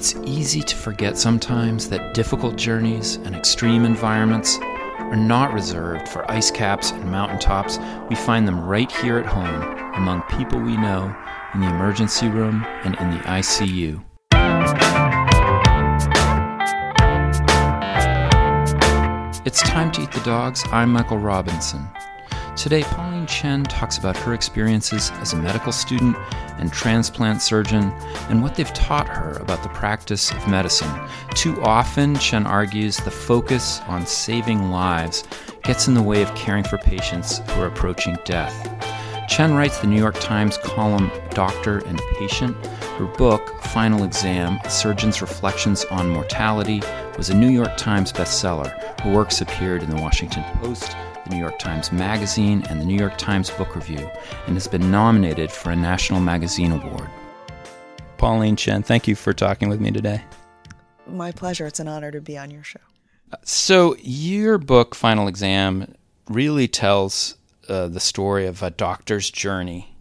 It's easy to forget sometimes that difficult journeys and extreme environments are not reserved for ice caps and mountaintops. We find them right here at home among people we know in the emergency room and in the ICU. It's time to eat the dogs. I'm Michael Robinson. Today, Pauline Chen talks about her experiences as a medical student and transplant surgeon and what they've taught her about the practice of medicine. Too often, Chen argues the focus on saving lives gets in the way of caring for patients who are approaching death. Chen writes the New York Times column Doctor and Patient. Her book, Final Exam A Surgeon's Reflections on Mortality, was a New York Times bestseller. Her works appeared in the Washington Post, the New York Times Magazine, and the New York Times Book Review, and has been nominated for a National Magazine Award. Pauline Chen, thank you for talking with me today. My pleasure. It's an honor to be on your show. So, your book, Final Exam, really tells uh, the story of a doctor's journey.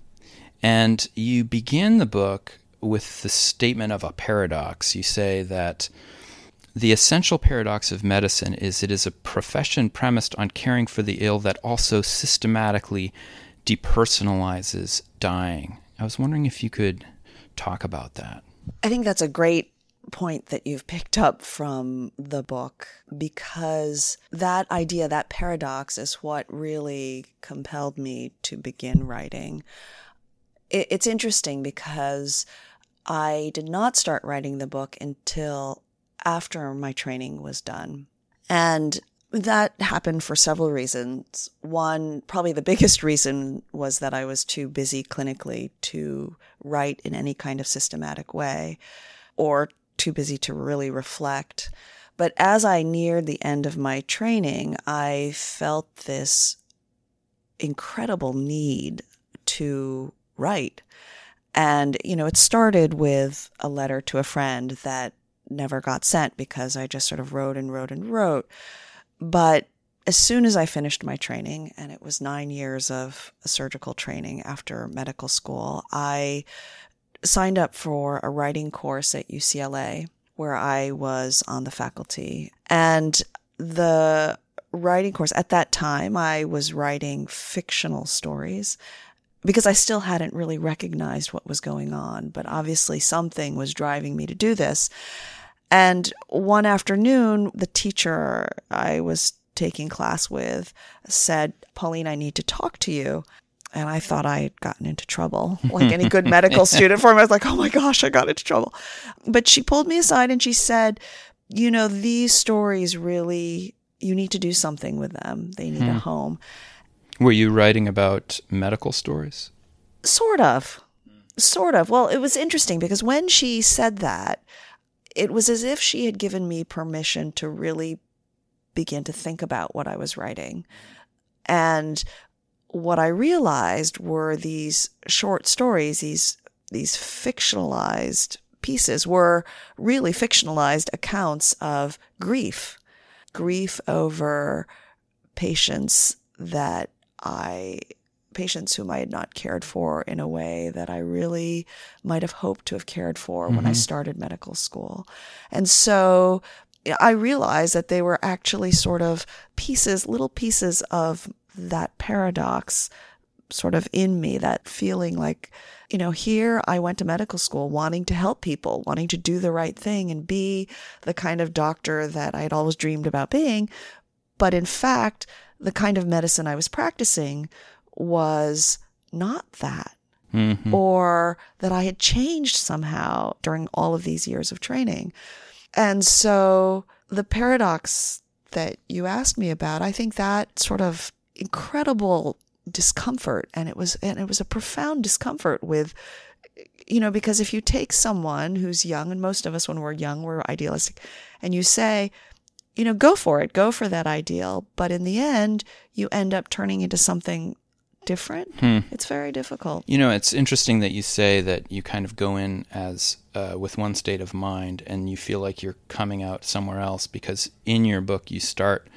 And you begin the book with the statement of a paradox. You say that the essential paradox of medicine is it is a profession premised on caring for the ill that also systematically depersonalizes dying. I was wondering if you could talk about that. I think that's a great point that you've picked up from the book because that idea, that paradox, is what really compelled me to begin writing. It's interesting because I did not start writing the book until after my training was done. And that happened for several reasons. One, probably the biggest reason was that I was too busy clinically to write in any kind of systematic way or too busy to really reflect. But as I neared the end of my training, I felt this incredible need to write. And, you know, it started with a letter to a friend that never got sent because I just sort of wrote and wrote and wrote. But as soon as I finished my training, and it was nine years of surgical training after medical school, I signed up for a writing course at UCLA where I was on the faculty. And the writing course at that time, I was writing fictional stories because I still hadn't really recognized what was going on. But obviously, something was driving me to do this. And one afternoon, the teacher I was taking class with said, Pauline, I need to talk to you. And I thought I had gotten into trouble, like any good medical student for me. I was like, oh my gosh, I got into trouble. But she pulled me aside and she said, you know, these stories really, you need to do something with them. They need hmm. a home. Were you writing about medical stories? Sort of. Sort of. Well, it was interesting because when she said that, it was as if she had given me permission to really begin to think about what I was writing. And what I realized were these short stories, these these fictionalized pieces were really fictionalized accounts of grief, grief over patients that I patients whom I had not cared for in a way that I really might have hoped to have cared for mm-hmm. when I mm-hmm. started medical school. And so I realized that they were actually sort of pieces, little pieces of that paradox sort of in me, that feeling like, you know, here I went to medical school wanting to help people, wanting to do the right thing and be the kind of doctor that I had always dreamed about being. But in fact, the kind of medicine I was practicing was not that. Mm-hmm. Or that I had changed somehow during all of these years of training. And so the paradox that you asked me about, I think that sort of incredible discomfort and it was and it was a profound discomfort with you know because if you take someone who's young and most of us when we're young we're idealistic and you say you know go for it go for that ideal but in the end you end up turning into something different. Hmm. It's very difficult. You know, it's interesting that you say that you kind of go in as uh, with one state of mind and you feel like you're coming out somewhere else because in your book you start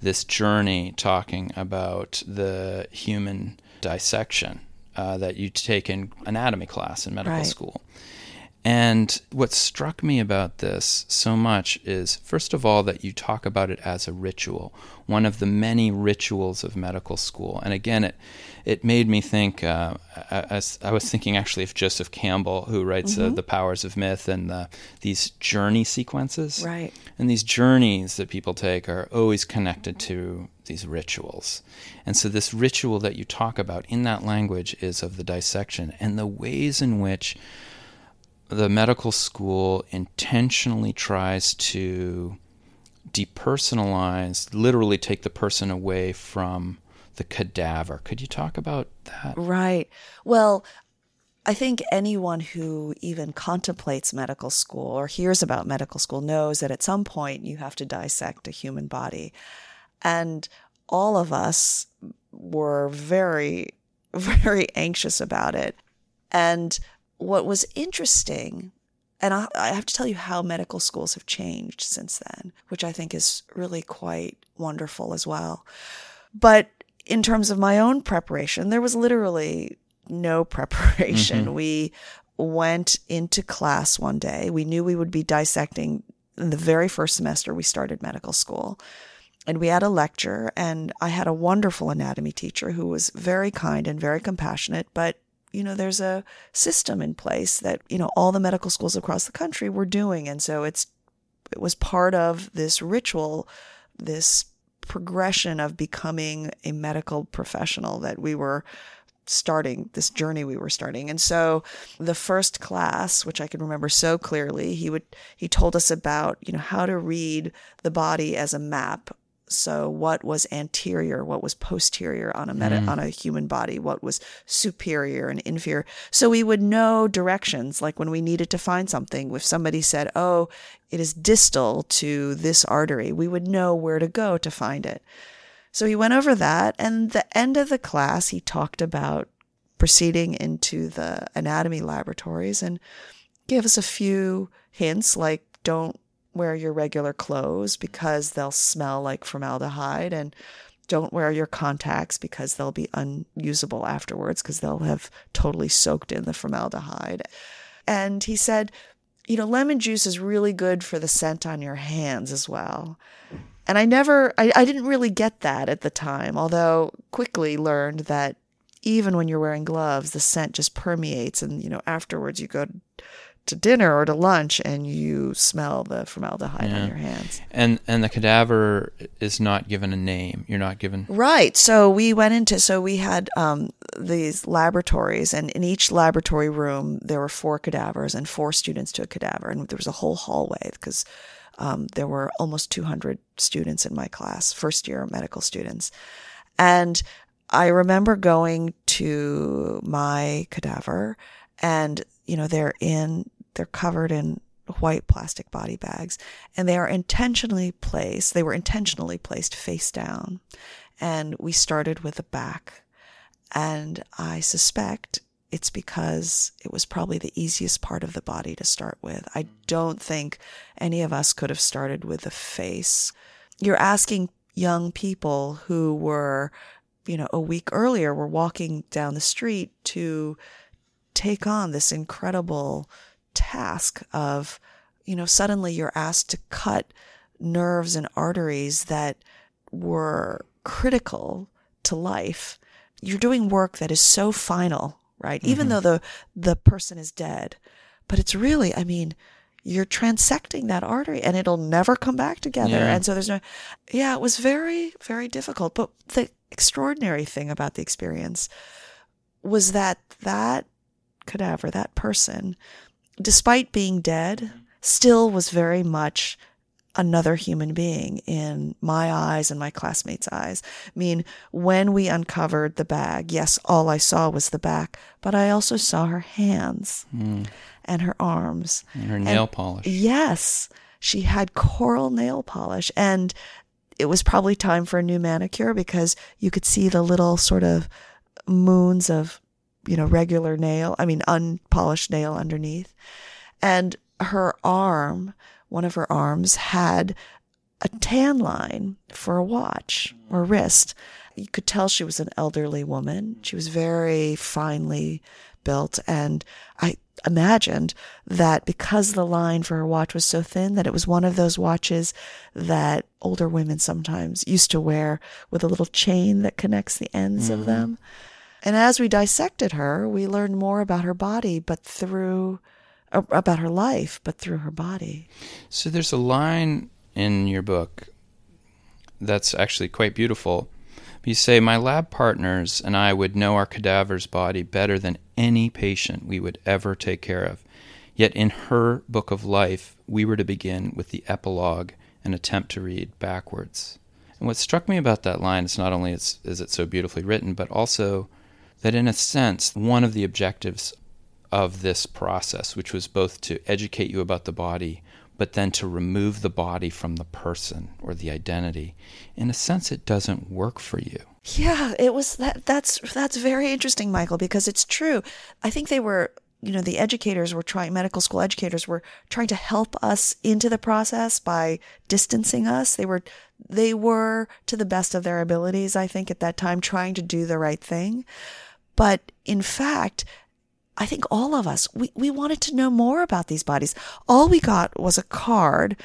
this journey talking about the human dissection uh, that you take in anatomy class in medical right. school. And what struck me about this so much is, first of all, that you talk about it as a ritual, one of the many rituals of medical school. And again, it it made me think. Uh, as I was thinking actually of Joseph Campbell, who writes uh, mm-hmm. uh, the Powers of Myth and the, these journey sequences. Right. And these journeys that people take are always connected to these rituals. And so this ritual that you talk about in that language is of the dissection and the ways in which the medical school intentionally tries to depersonalize, literally take the person away from the cadaver. Could you talk about that? Right. Well, I think anyone who even contemplates medical school or hears about medical school knows that at some point you have to dissect a human body. And all of us were very, very anxious about it. And what was interesting, and I, I, have to tell you how medical schools have changed since then, which I think is really quite wonderful as well. But in terms of my own preparation, there was literally no preparation. Mm-hmm. We went into class one day. We knew we would be dissecting in the very first semester we started medical school. And we had a lecture, and I had a wonderful anatomy teacher who was very kind and very compassionate, but you know, there's a system in place that, you know, all the medical schools across the country were doing. And so it's, it was part of this ritual, this progression of becoming a medical professional that we were starting this journey we were starting and so the first class which i can remember so clearly he would he told us about you know how to read the body as a map so what was anterior, what was posterior on a meta, mm. on a human body, what was superior and inferior. So we would know directions, like when we needed to find something. If somebody said, "Oh, it is distal to this artery," we would know where to go to find it. So he went over that, and the end of the class, he talked about proceeding into the anatomy laboratories and gave us a few hints, like don't wear your regular clothes because they'll smell like formaldehyde and don't wear your contacts because they'll be unusable afterwards because they'll have totally soaked in the formaldehyde. And he said, you know, lemon juice is really good for the scent on your hands as well. And I never, I, I didn't really get that at the time, although quickly learned that even when you're wearing gloves, the scent just permeates. And, you know, afterwards you go to dinner or to lunch and you smell the formaldehyde yeah. on your hands. And and the cadaver is not given a name. You're not given Right. So we went into so we had um, these laboratories and in each laboratory room there were four cadavers and four students to a cadaver and there was a whole hallway because um, there were almost 200 students in my class, first year medical students. And I remember going to my cadaver and you know they're in they're covered in white plastic body bags and they are intentionally placed they were intentionally placed face down. And we started with the back. And i suspect it's because it was probably the easiest part of the body to start with. I don't think any of us could have started with the face. You're asking young people who were you know a week earlier were walking down the street to take on this incredible task of, you know, suddenly you're asked to cut nerves and arteries that were critical to life. You're doing work that is so final, right? Mm-hmm. Even though the the person is dead, but it's really, I mean, you're transecting that artery and it'll never come back together. Yeah. And so there's no, yeah, it was very, very difficult. But the extraordinary thing about the experience was that that cadaver, that person, despite being dead, still was very much another human being in my eyes and my classmates' eyes. I mean, when we uncovered the bag, yes, all I saw was the back, but I also saw her hands mm. and her arms and her nail and polish. Yes, she had coral nail polish and it was probably time for a new manicure because you could see the little sort of moons of you know, regular nail, I mean, unpolished nail underneath. And her arm, one of her arms, had a tan line for a watch or wrist. You could tell she was an elderly woman. She was very finely built. And I, imagined that because the line for her watch was so thin that it was one of those watches that older women sometimes used to wear with a little chain that connects the ends mm-hmm. of them. And as we dissected her, we learned more about her body, but through uh, about her life, but through her body. So there's a line in your book that's actually quite beautiful. You say, My lab partners and I would know our cadaver's body better than any patient we would ever take care of. Yet in her book of life, we were to begin with the epilogue and attempt to read backwards. And what struck me about that line is not only is, is it so beautifully written, but also that in a sense, one of the objectives of this process, which was both to educate you about the body, but then to remove the body from the person or the identity, in a sense, it doesn't work for you. Yeah, it was that. That's that's very interesting, Michael, because it's true. I think they were you know the educators were trying medical school educators were trying to help us into the process by distancing us they were they were to the best of their abilities i think at that time trying to do the right thing but in fact I think all of us, we, we wanted to know more about these bodies. All we got was a card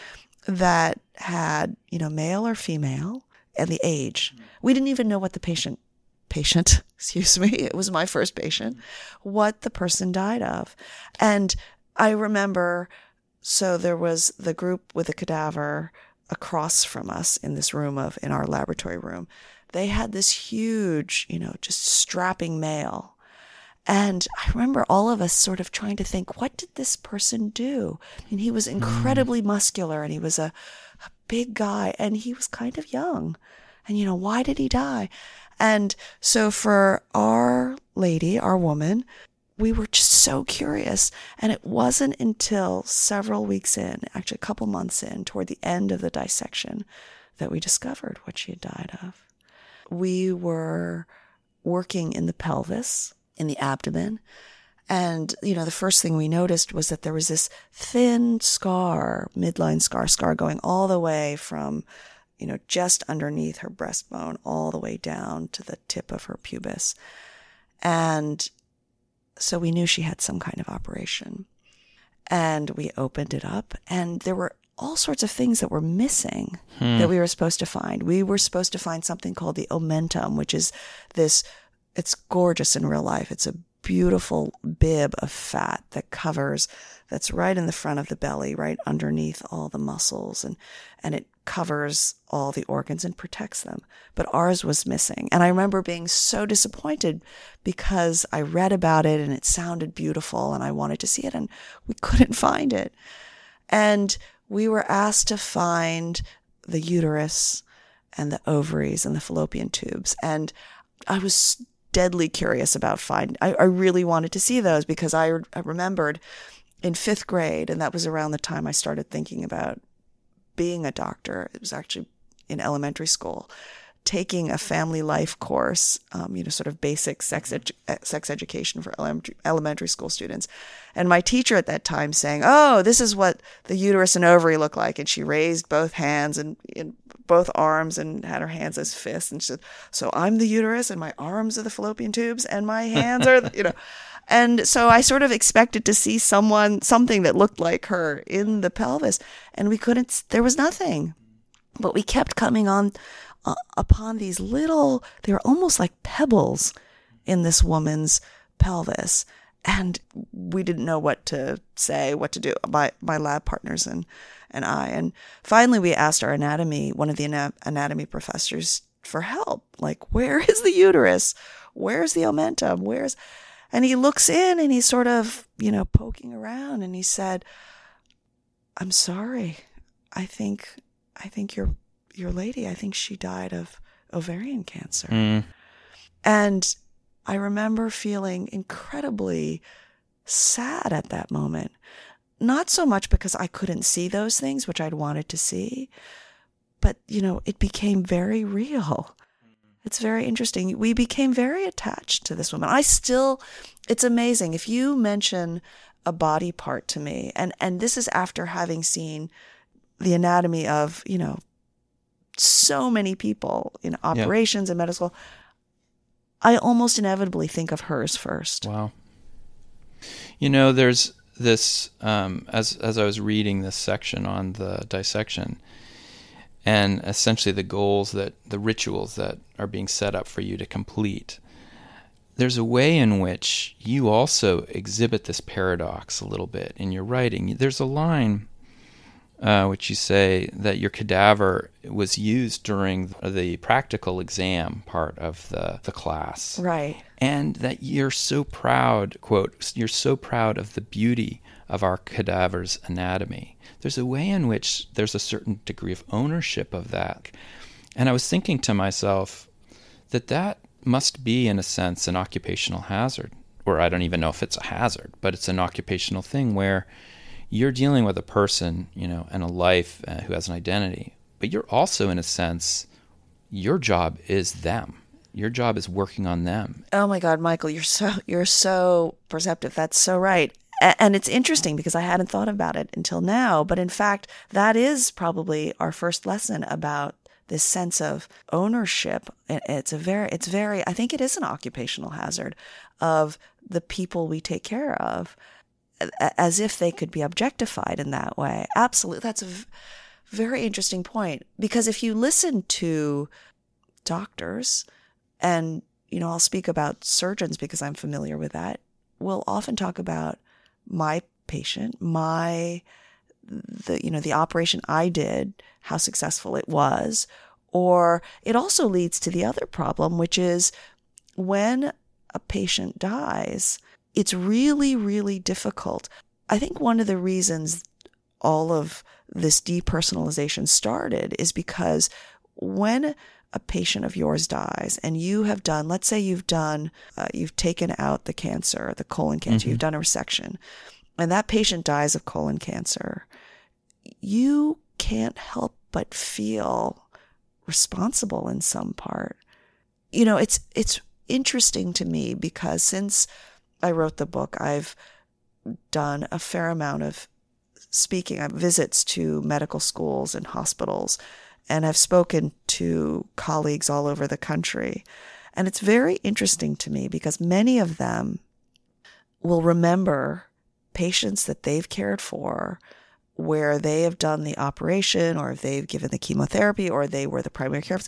that had, you know, male or female and the age. We didn't even know what the patient, patient, excuse me, it was my first patient, what the person died of. And I remember, so there was the group with the cadaver across from us in this room of, in our laboratory room. They had this huge, you know, just strapping male and I remember all of us sort of trying to think, what did this person do? And he was mm. incredibly muscular and he was a, a big guy and he was kind of young. And, you know, why did he die? And so for our lady, our woman, we were just so curious. And it wasn't until several weeks in, actually a couple months in, toward the end of the dissection, that we discovered what she had died of. We were working in the pelvis in the abdomen. And, you know, the first thing we noticed was that there was this thin scar, midline scar, scar going all the way from, you know, just underneath her breastbone, all the way down to the tip of her pubis. And so we knew she had some kind of operation. And we opened it up, and there were all sorts of things that were missing hmm. that we were supposed to find. We were supposed to find something called the omentum, which is this it's gorgeous in real life. It's a beautiful bib of fat that covers, that's right in the front of the belly, right underneath all the muscles, and, and it covers all the organs and protects them. But ours was missing. And I remember being so disappointed because I read about it and it sounded beautiful and I wanted to see it and we couldn't find it. And we were asked to find the uterus and the ovaries and the fallopian tubes. And I was deadly curious about find. I, I really wanted to see those because I, I remembered in fifth grade, and that was around the time I started thinking about being a doctor. It was actually in elementary school, taking a family life course, um, you know, sort of basic sex edu- sex education for elementary, school students. And my teacher at that time saying, "Oh, this is what the uterus and ovary look like," and she raised both hands and, and both arms and had her hands as fists. And she said, So I'm the uterus and my arms are the fallopian tubes and my hands are, you know. And so I sort of expected to see someone, something that looked like her in the pelvis. And we couldn't, there was nothing. But we kept coming on uh, upon these little, they were almost like pebbles in this woman's pelvis and we didn't know what to say, what to do. My my lab partners and and I. And finally, we asked our anatomy, one of the anatomy professors, for help. Like, where is the uterus? Where's the omentum? Where's. And he looks in and he's sort of, you know, poking around and he said, I'm sorry. I think, I think your, your lady, I think she died of ovarian cancer. Mm. And I remember feeling incredibly sad at that moment not so much because I couldn't see those things, which I'd wanted to see, but, you know, it became very real. It's very interesting. We became very attached to this woman. I still, it's amazing. If you mention a body part to me, and, and this is after having seen the anatomy of, you know, so many people in operations and medical, I almost inevitably think of hers first. Wow. You know, there's this um, as as I was reading this section on the dissection, and essentially the goals that the rituals that are being set up for you to complete. There's a way in which you also exhibit this paradox a little bit in your writing. There's a line uh, which you say that your cadaver was used during the practical exam part of the, the class. Right. And that you're so proud, quote, you're so proud of the beauty of our cadaver's anatomy. There's a way in which there's a certain degree of ownership of that. And I was thinking to myself that that must be, in a sense, an occupational hazard. Or I don't even know if it's a hazard, but it's an occupational thing where you're dealing with a person, you know, and a life uh, who has an identity, but you're also, in a sense, your job is them. Your job is working on them. Oh my God, Michael, you're so you're so perceptive. That's so right. And it's interesting because I hadn't thought about it until now. But in fact, that is probably our first lesson about this sense of ownership. It's a very, it's very, I think it is an occupational hazard of the people we take care of as if they could be objectified in that way. Absolutely. That's a very interesting point because if you listen to doctors and you know, I'll speak about surgeons because I'm familiar with that. We'll often talk about my patient, my the you know the operation I did, how successful it was, or it also leads to the other problem, which is when a patient dies, it's really, really difficult. I think one of the reasons all of this depersonalization started is because when a patient of yours dies and you have done, let's say you've done, uh, you've taken out the cancer, the colon cancer, mm-hmm. you've done a resection, and that patient dies of colon cancer, you can't help but feel responsible in some part. You know, it's, it's interesting to me because since I wrote the book, I've done a fair amount of speaking, uh, visits to medical schools and hospitals, and I've spoken to colleagues all over the country. And it's very interesting to me because many of them will remember patients that they've cared for where they have done the operation or they've given the chemotherapy or they were the primary care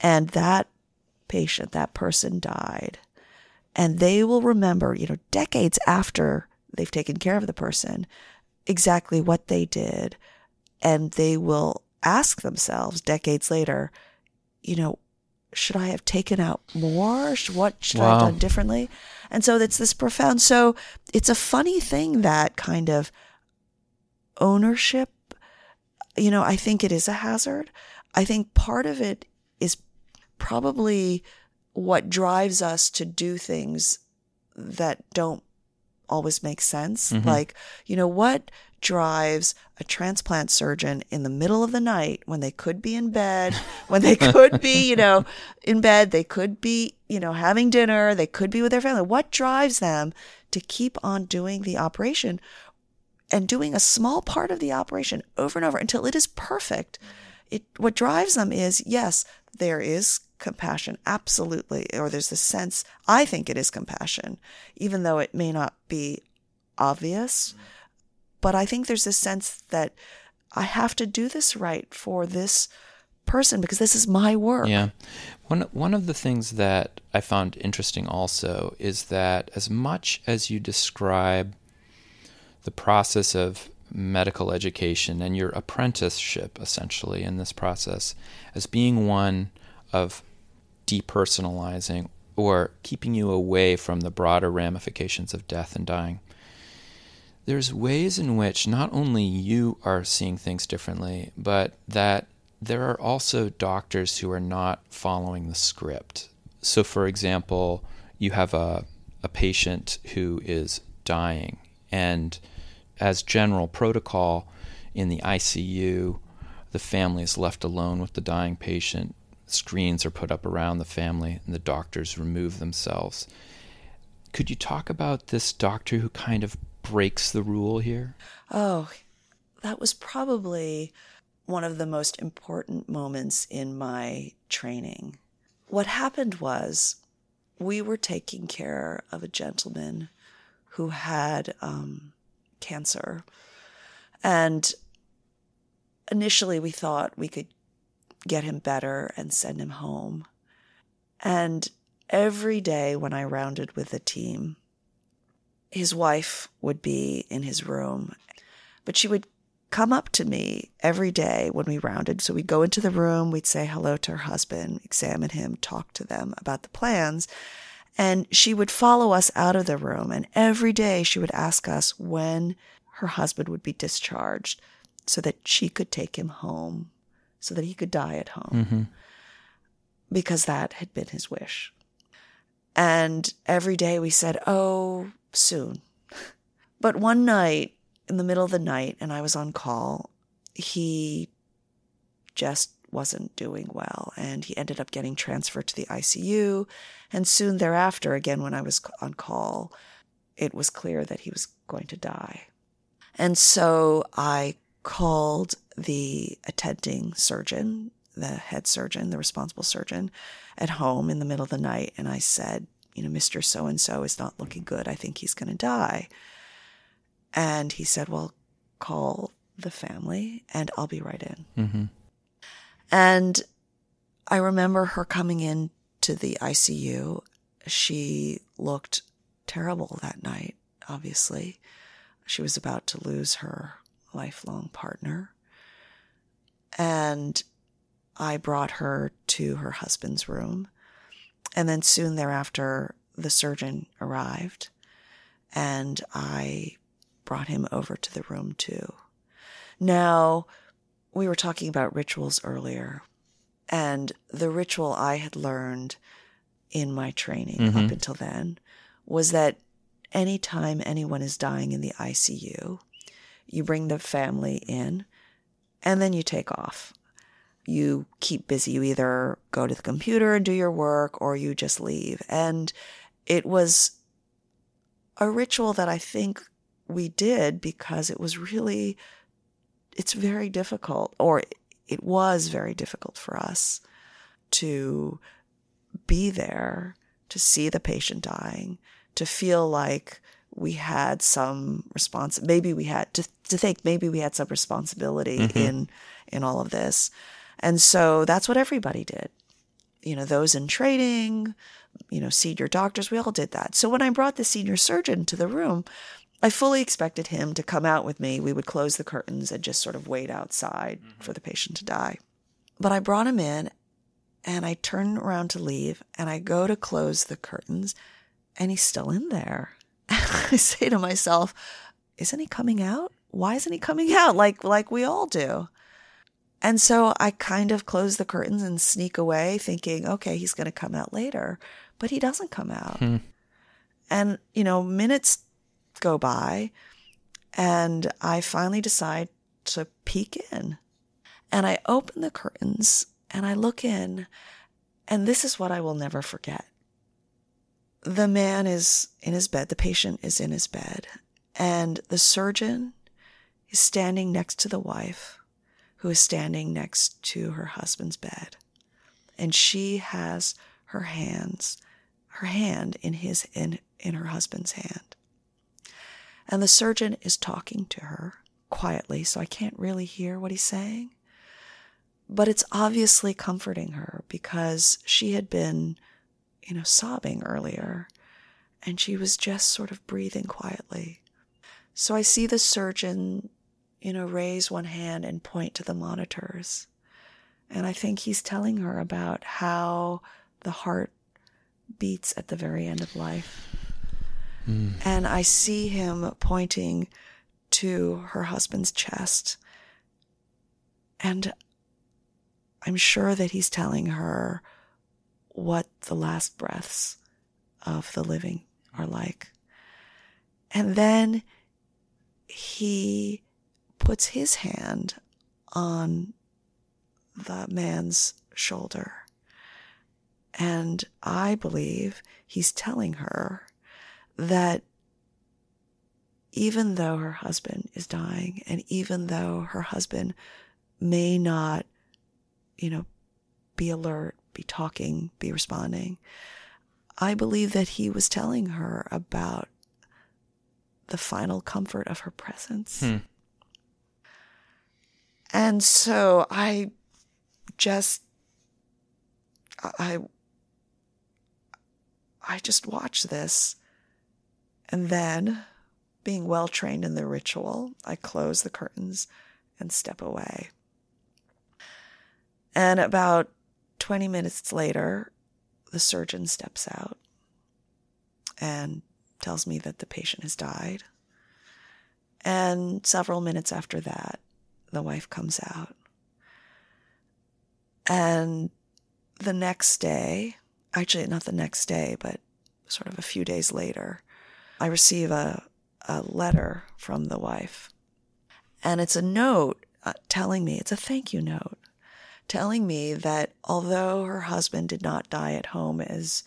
and that patient, that person died and they will remember, you know, decades after they've taken care of the person, exactly what they did. And they will ask themselves decades later, you know, should I have taken out more? What should wow. I have done differently? And so it's this profound. So it's a funny thing that kind of ownership, you know, I think it is a hazard. I think part of it is probably what drives us to do things that don't always make sense. Mm-hmm. Like, you know, what drives a transplant surgeon in the middle of the night when they could be in bed, when they could be, you know, in bed, they could be, you know, having dinner, they could be with their family. What drives them to keep on doing the operation and doing a small part of the operation over and over until it is perfect? It what drives them is yes, there is compassion, absolutely. Or there's this sense, I think it is compassion, even though it may not be obvious. But I think there's this sense that I have to do this right for this person because this is my work. Yeah. One one of the things that I found interesting also is that as much as you describe the process of medical education and your apprenticeship essentially in this process as being one of depersonalizing or keeping you away from the broader ramifications of death and dying. There's ways in which not only you are seeing things differently, but that there are also doctors who are not following the script. So, for example, you have a, a patient who is dying, and as general protocol in the ICU, the family is left alone with the dying patient screens are put up around the family and the doctors remove themselves. Could you talk about this doctor who kind of breaks the rule here? Oh, that was probably one of the most important moments in my training. What happened was we were taking care of a gentleman who had um, cancer. And initially, we thought we could get him better and send him home. And every day when I rounded with the team, his wife would be in his room, but she would come up to me every day when we rounded. So we'd go into the room, we'd say hello to her husband, examine him, talk to them about the plans. And she would follow us out of the room. And every day she would ask us when her husband would be discharged so that she could take him home, so that he could die at home. Mm-hmm. Because that had been his wish. And every day we said, Oh, soon. But one night, in the middle of the night, and I was on call, he just wasn't doing well. And he ended up getting transferred to the ICU. And soon thereafter, again, when I was on call, it was clear that he was going to die. And so I called the attending surgeon, the head surgeon, the responsible surgeon at home in the middle of the night. And I said, you know, Mr. So and so is not looking good. I think he's going to die. And he said, well, call the family and I'll be right in. Mm-hmm. And I remember her coming in to the ICU. She looked terrible that night, obviously. She was about to lose her lifelong partner. And I brought her to her husband's room. And then soon thereafter, the surgeon arrived and I brought him over to the room too. Now, we were talking about rituals earlier, and the ritual I had learned in my training Mhm. up until then was that anytime anyone is dying in the ICU, you bring the family in and then you take off. You keep busy. You either go to the computer and do your work or you just leave. And it was a ritual that I think we did because it was really it's very difficult or it was very difficult for us to be there to see the patient dying to feel like we had some response maybe we had to, to think maybe we had some responsibility Mhm. in in all of this and so that's what everybody did you know those in training you know senior doctors we all did that so when i brought the senior surgeon to the room I fully expected him to come out with me. We would close the curtains and just sort of wait outside for the patient to die. But I brought him in and I turn around to leave and I go to close the curtains and he's still in there. I say to myself, isn't he coming out? Why isn't he coming out like like we all do? And so I kind of close the curtains and sneak away thinking, okay, he's going to come out later, but he doesn't come out. Hmm. And you know, minutes go by and I finally decide to peek in. And I open the curtains and I look in, and this is what I will never forget. The man is in his bed, the patient is in his bed, and the surgeon is standing next to the wife, who is standing next to her husband's bed. And she has her hands, her hand in his in, in her husband's hand. And the surgeon is talking to her quietly, so I can't really hear what he's saying. But it's obviously comforting her because she had been, you know, sobbing earlier and she was just sort of breathing quietly. So I see the surgeon, you know, raise one hand and point to the monitors. And I think he's telling her about how the heart beats at the very end of life. Hmm. And I see him pointing to her husband's chest. And I'm sure that he's telling her what the last breaths of the living are like. And then he puts his hand on the man's shoulder. And I believe he's telling her that even though her husband is dying and even though her husband may not, you know, be alert, be talking, be responding, I believe that he was telling her about the final comfort of her presence. Hmm. And so I just I I just watched this and then being well trained in the ritual, I close the curtains and step away. And about 20 minutes later, the surgeon steps out and tells me that the patient has died. And several minutes after that, the wife comes out. And the next day, actually, not the next day, but sort of a few days later, I receive a, a letter from the wife. And it's a note uh, telling me, it's a thank you note, telling me that although her husband did not die at home as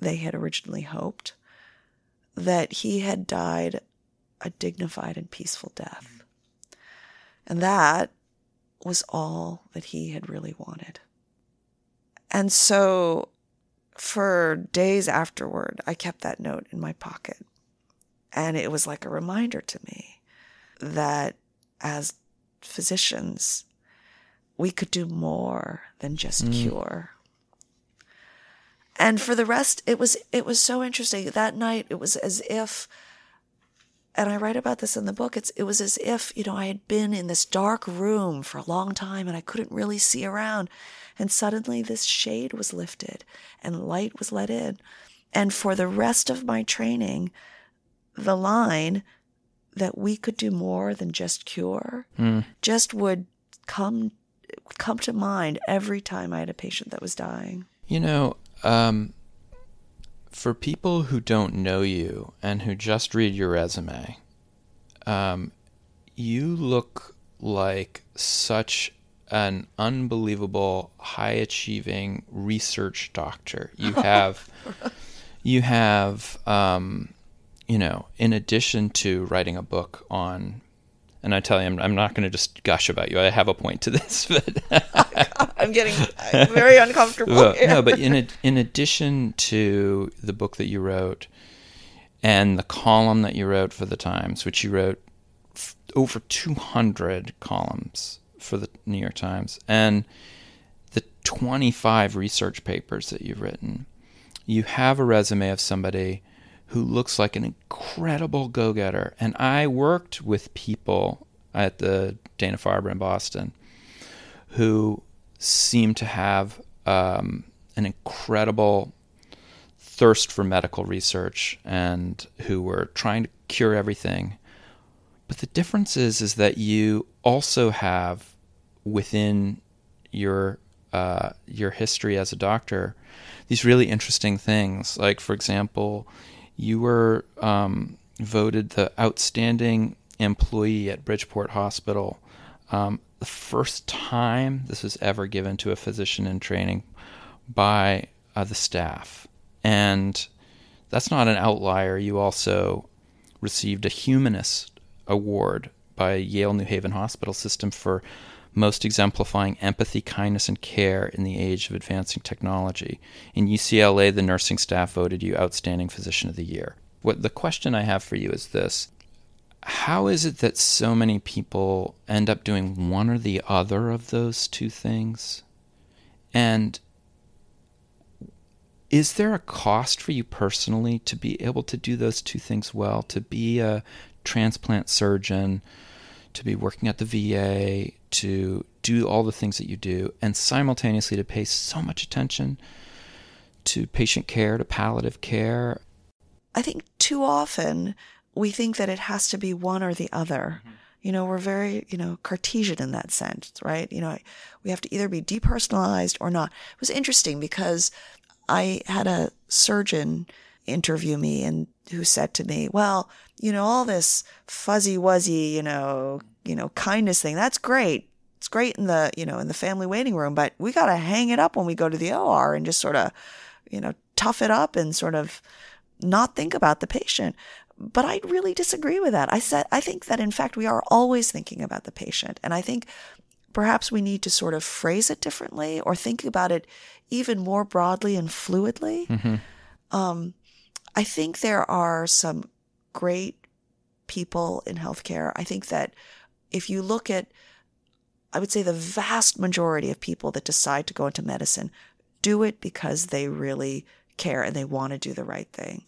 they had originally hoped, that he had died a dignified and peaceful death. And that was all that he had really wanted. And so for days afterward, I kept that note in my pocket. And it was like a reminder to me that as physicians, we could do more than just mm. cure. And for the rest, it was it was so interesting. That night it was as if and I write about this in the book, it's it was as if, you know, I had been in this dark room for a long time and I couldn't really see around. And suddenly this shade was lifted and light was let in. And for the rest of my training, the line that we could do more than just cure mm. just would come come to mind every time I had a patient that was dying. You know, um, for people who don't know you and who just read your resume, um, you look like such an unbelievable, high achieving research doctor. You have, you have, um, you know, in addition to writing a book on and I tell you, I'm, I'm not going to just gush about you. I have a point to this, but I'm getting uh, very uncomfortable. Well, no, but in in addition to the book that you wrote and the column that you wrote for the Times, which you wrote f- over 200 columns for the New York Times, and the 25 research papers that you've written, you have a resume of somebody who looks like an incredible go getter. And I worked with people at the Dana Farber in Boston who seem to have um, an incredible thirst for medical research and who were trying to cure everything. But the difference is, is that you also have within your uh, your history as a doctor these really interesting things. Like, for example, you were um, voted the outstanding employee at Bridgeport Hospital. Um, the first time this was ever given to a physician in training by uh, the staff. And that's not an outlier. You also received a Humanist Award by Yale New Haven Hospital System for most exemplifying empathy, kindness, and care in the age of advancing technology. In UCLA, the nursing staff voted you Outstanding Physician of the Year. What the question I have for you is this How is it that so many people end up doing one or the other of those two things? And is there a cost for you personally to be able to do those two things well, to be a transplant surgeon, to be working at the VA, to do all the things that you do, and simultaneously to pay so much attention to patient care, to palliative care? I think too often we think that it has to be one or the other. Mm-hmm. You know, we're very, you know, Cartesian in that sense, right? You know, we have to either be depersonalized or not. It was interesting because I had a surgeon interview me and who said to me, well, you know, all this fuzzy wuzzy, you know, you know, kindness thing, that's great. It's great in the, you know, in the family waiting room, but we got to hang it up when we go to the OR and just sort of, you know, tough it up and sort of not think about the patient. But I really disagree with that. I said, I think that in fact we are always thinking about the patient. And I think perhaps we need to sort of phrase it differently or think about it even more broadly and fluidly. Mm-hmm. Um, I think there are some great people in healthcare. I think that if you look at, I would say the vast majority of people that decide to go into medicine do it because they really care and they want to do the right thing.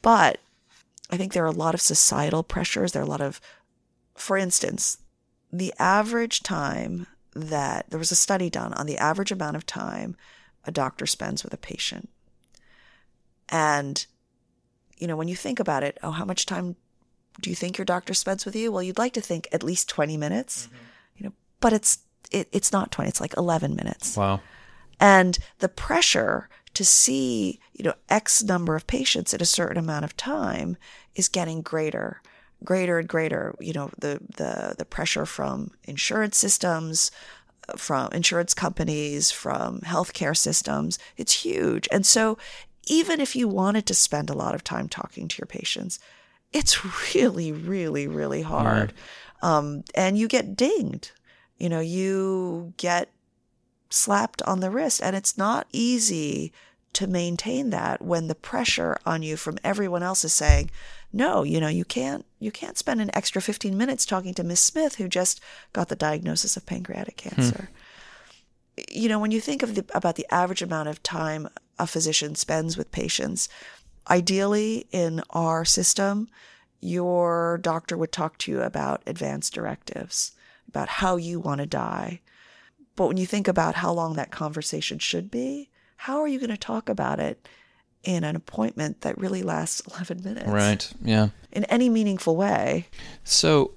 But I think there are a lot of societal pressures. There are a lot of, for instance, the average time that there was a study done on the average amount of time a doctor spends with a patient. And, you know, when you think about it, oh, how much time do you think your doctor spends with you? Well, you'd like to think at least 20 minutes, mm-hmm. you know, but it's, it, it's not 20, it's like 11 minutes. Wow. And the pressure to see, you know, X number of patients at a certain amount of time is getting greater, greater and greater. You know, the, the, the pressure from insurance systems, from insurance companies, from healthcare systems, it's huge. And so even if you wanted to spend a lot of time talking to your patients, it's really, really, really hard. Um, and you get dinged. You know, you get slapped on the wrist, and it's not easy to maintain that when the pressure on you from everyone else is saying, no, you know, you can't you can't spend an extra 15 minutes talking to Miss Smith who just got the diagnosis of pancreatic hmm. cancer. Hmm. You know, when you think of the, about the average amount of time a physician spends with patients, ideally in our system, your doctor would talk to you about advanced directives, about how you want to die. But when you think about how long that conversation should be, how are you going to talk about it in an appointment that really lasts 11 minutes? Right. Yeah. In any meaningful way. So,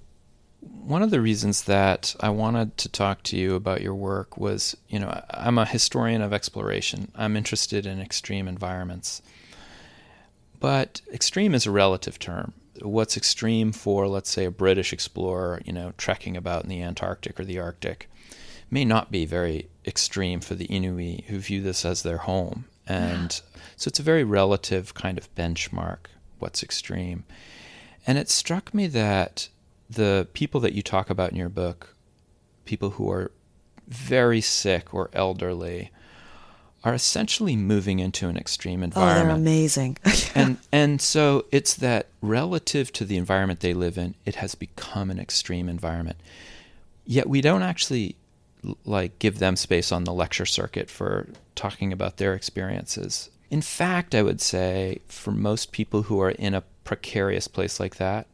one of the reasons that I wanted to talk to you about your work was, you know, I'm a historian of exploration. I'm interested in extreme environments. But extreme is a relative term. What's extreme for, let's say, a British explorer, you know, trekking about in the Antarctic or the Arctic, may not be very extreme for the Inuit who view this as their home. And yeah. so it's a very relative kind of benchmark, what's extreme. And it struck me that the people that you talk about in your book, people who are very sick or elderly, are essentially moving into an extreme environment. Oh, they're amazing. and and so it's that relative to the environment they live in, it has become an extreme environment. Yet we don't actually like give them space on the lecture circuit for talking about their experiences. In fact, I would say for most people who are in a precarious place like that,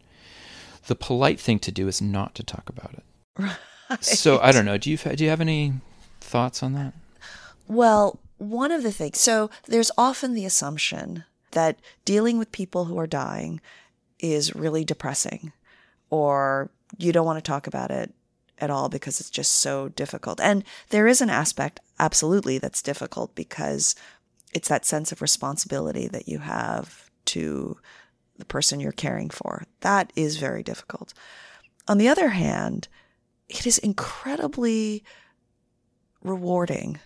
the polite thing to do is not to talk about it. Right. So I don't know. Do you do you have any thoughts on that? Well, one of the things. So there's often the assumption that dealing with people who are dying is really depressing, or you don't want to talk about it at all because it's just so difficult. And there is an aspect, absolutely, that's difficult because it's that sense of responsibility that you have to the person you're caring for. That is very difficult. On the other hand, it is incredibly rewarding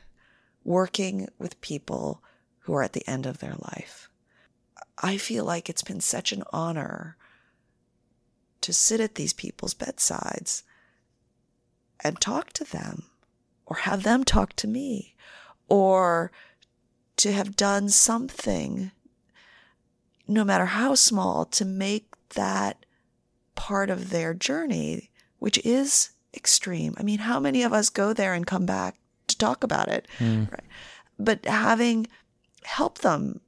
working with people who are at the end of their life. I feel like it's been such an honor to sit at these people's bedsides and talk to them or have them talk to me or to have done something, no matter how small, to make that part of their journey, which is extreme. I mean, how many of us go there and come back to talk about it? Mm. Right? But having helped them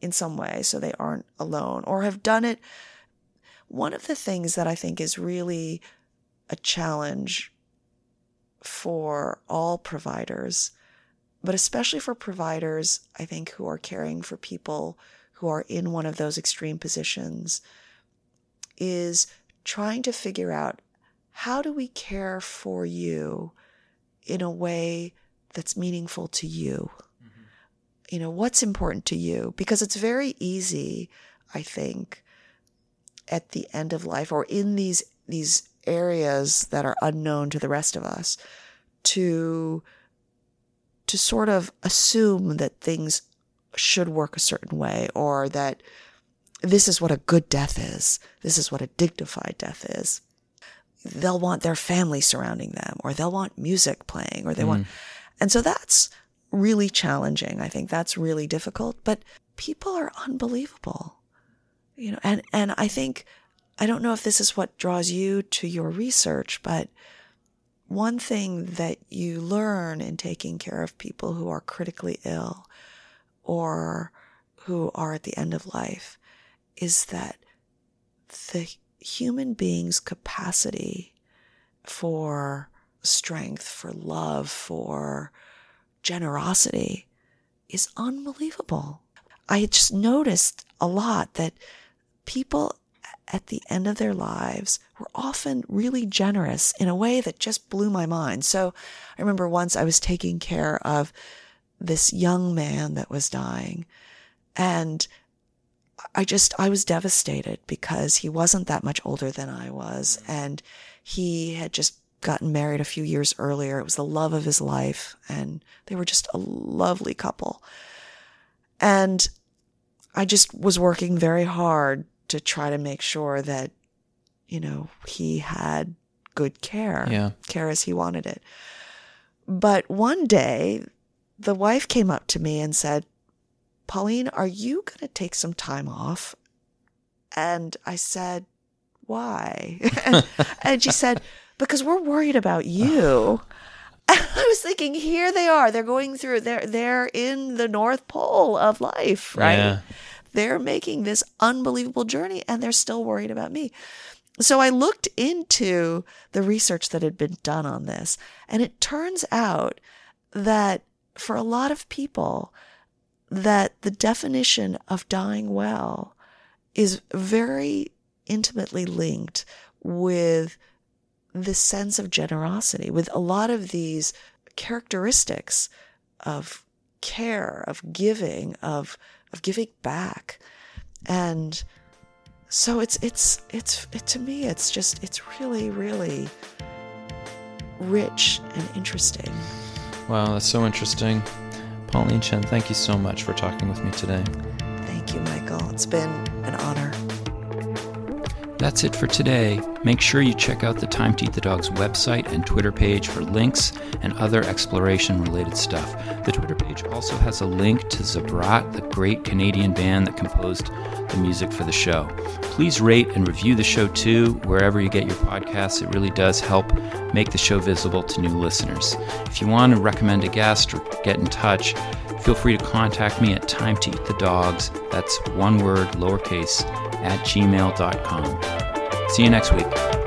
in some way so they aren't alone or have done it. One of the things that I think is really a challenge for all providers, but especially for providers, I think, who are caring for people who are in one of those extreme positions, is trying to figure out how do we care for you in a way that's meaningful to you? Mm-hmm. You know, what's important to you? Because it's very easy, I think, at the end of life or in these these areas that are unknown to the rest of us to to sort of assume that things should work a certain way or that this is what a good death is. This is what a dignified death is. They'll want their family surrounding them or they'll want music playing or they mm. want, and so that's really challenging. I think that's really difficult, but people are unbelievable, you know, and, and I think I don't know if this is what draws you to your research, but one thing that you learn in taking care of people who are critically ill or who are at the end of life is that the human being's capacity for strength, for love, for generosity is unbelievable. I just noticed a lot that people at the end of their lives were often really generous in a way that just blew my mind. So I remember once I was taking care of this young man that was dying and I just, I was devastated because he wasn't that much older than I was. And he had just gotten married a few years earlier. It was the love of his life. And they were just a lovely couple. And I just was working very hard to try to make sure that, you know, he had good care, Yeah. care as he wanted it. But one day, the wife came up to me and said, Pauline, are you going to take some time off? And I said, why? and, and she said, because we're worried about you. And I was thinking, here they are. They're going through, they're, they're in the North Pole of life, right? Yeah. They're making this unbelievable journey and they're still worried about me. So I looked into the research that had been done on this, and it turns out that for a lot of people, that the definition of dying well is very intimately linked with the sense of generosity, with a lot of these characteristics of care, of giving, of of giving back. And so it's it's it's it, to me it's just it's really really rich and interesting. Wow, that's so interesting. Pauline Chen, thank you so much for talking with me today. Thank you, Michael. It's been an honor. That's it for today. Make sure you check out the Time to Eat the Dog's website and Twitter page for links and other exploration related stuff. The Twitter page also has a link to Zabrat, the great Canadian band that composed the music for the show. Please rate and review the show too, wherever you get your podcasts. It really does help make the show visible to new listeners. If you want to recommend a guest or get in touch, feel free to contact me at time to eat the dogs. That's one word, lowercase, at gmail.com. See you next week.